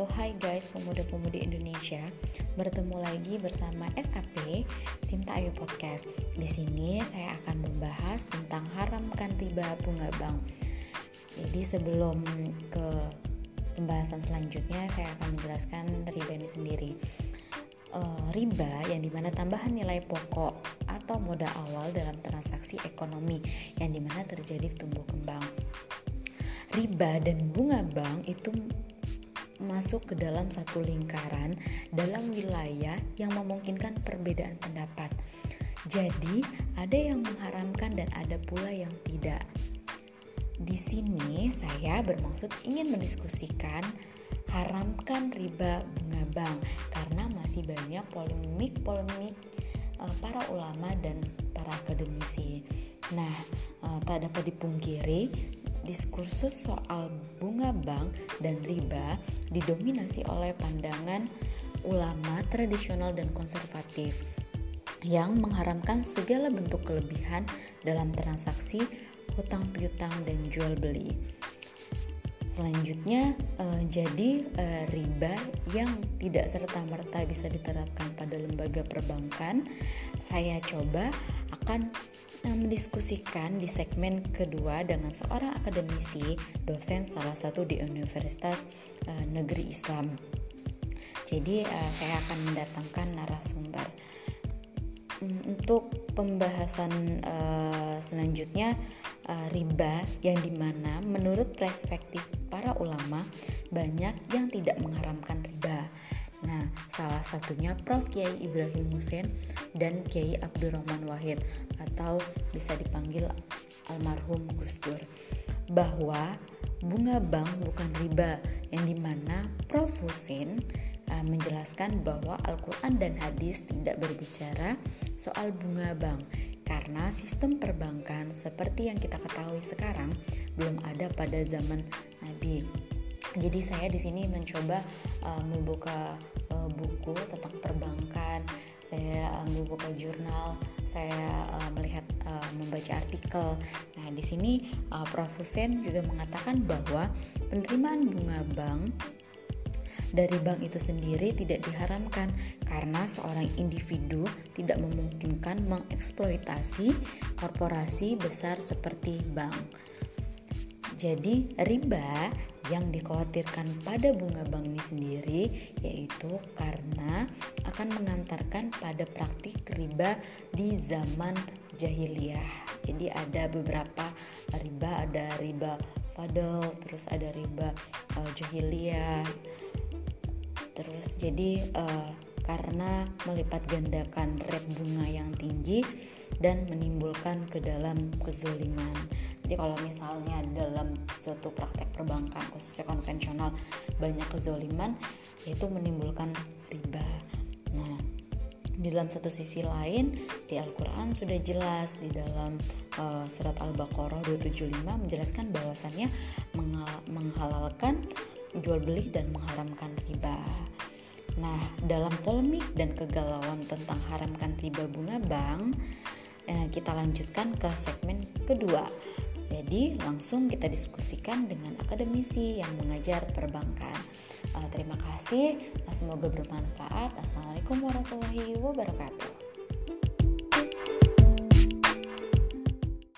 wabarakatuh Hai guys pemuda-pemudi Indonesia. Bertemu lagi bersama SAP Sinta Ayu Podcast. Di sini saya akan membahas tentang haramkan riba bunga bank Jadi sebelum ke pembahasan selanjutnya Saya akan menjelaskan riba ini sendiri. Uh, Riba yang di mana tambahan nilai pokok atau modal awal dalam transaksi ekonomi Yang di mana terjadi tumbuh kembang. Riba dan bunga bank itu masuk ke dalam satu lingkaran dalam wilayah yang memungkinkan perbedaan pendapat. Jadi, ada yang mengharamkan dan ada pula yang tidak. Di sini saya bermaksud ingin mendiskusikan haramkan riba bunga bank karena masih banyak polemik-polemik uh, para ulama dan para akademisi. Nah, uh, tak dapat dipungkiri diskursus soal bunga bank dan riba didominasi oleh pandangan ulama tradisional dan konservatif yang mengharamkan segala bentuk kelebihan dalam transaksi hutang piutang dan jual beli. Selanjutnya eh, jadi eh, riba yang tidak serta merta bisa diterapkan pada lembaga perbankan, saya coba akan mendiskusikan di segmen kedua dengan seorang akademisi, dosen salah satu di Universitas uh, Negeri Islam. Jadi uh, saya akan mendatangkan narasumber. Um, untuk pembahasan uh, selanjutnya uh, riba yang di mana menurut perspektif para ulama banyak yang tidak mengharamkan riba Nah, salah satunya Prof. Kiai Ibrahim Hussein dan Kiai Abdurrahman Wahid atau bisa dipanggil almarhum Gus Dur bahwa bunga bank bukan riba yang di mana Prof. Hussein uh, menjelaskan bahwa Al-Quran dan hadis tidak berbicara soal bunga bank karena sistem perbankan seperti yang kita ketahui sekarang belum ada pada zaman Nabi. Jadi saya di sini mencoba uh, membuka uh, buku tentang perbankan. Saya uh, membuka jurnal. Saya uh, melihat uh, membaca artikel. Nah di sini uh, Prof. Hussein juga mengatakan bahwa penerimaan bunga bank dari bank itu sendiri tidak diharamkan karena seorang individu tidak memungkinkan mengeksploitasi korporasi besar seperti bank. Jadi riba yang dikhawatirkan pada bunga bank ini sendiri yaitu karena akan mengantarkan pada praktik riba di zaman jahiliyah. Jadi ada beberapa riba, ada riba fadl, terus ada riba uh, jahiliyah. Terus jadi uh, karena melipat gandakan rate bunga yang tinggi dan menimbulkan ke dalam kezoliman. Jadi kalau misalnya dalam suatu praktek perbankan khususnya konvensional banyak kezoliman yaitu menimbulkan riba. Nah, di dalam satu sisi lain di Al-Qur'an sudah jelas di dalam uh, surat Al-Baqarah 275 menjelaskan bahwasannya menghalalkan jual beli dan mengharamkan riba. Nah, dalam polemik dan kegalauan tentang haramkan riba bunga bank, eh, kita lanjutkan ke segmen kedua. Jadi, langsung kita diskusikan dengan akademisi yang mengajar perbankan. Uh, terima kasih, semoga bermanfaat. Assalamualaikum warahmatullahi wabarakatuh.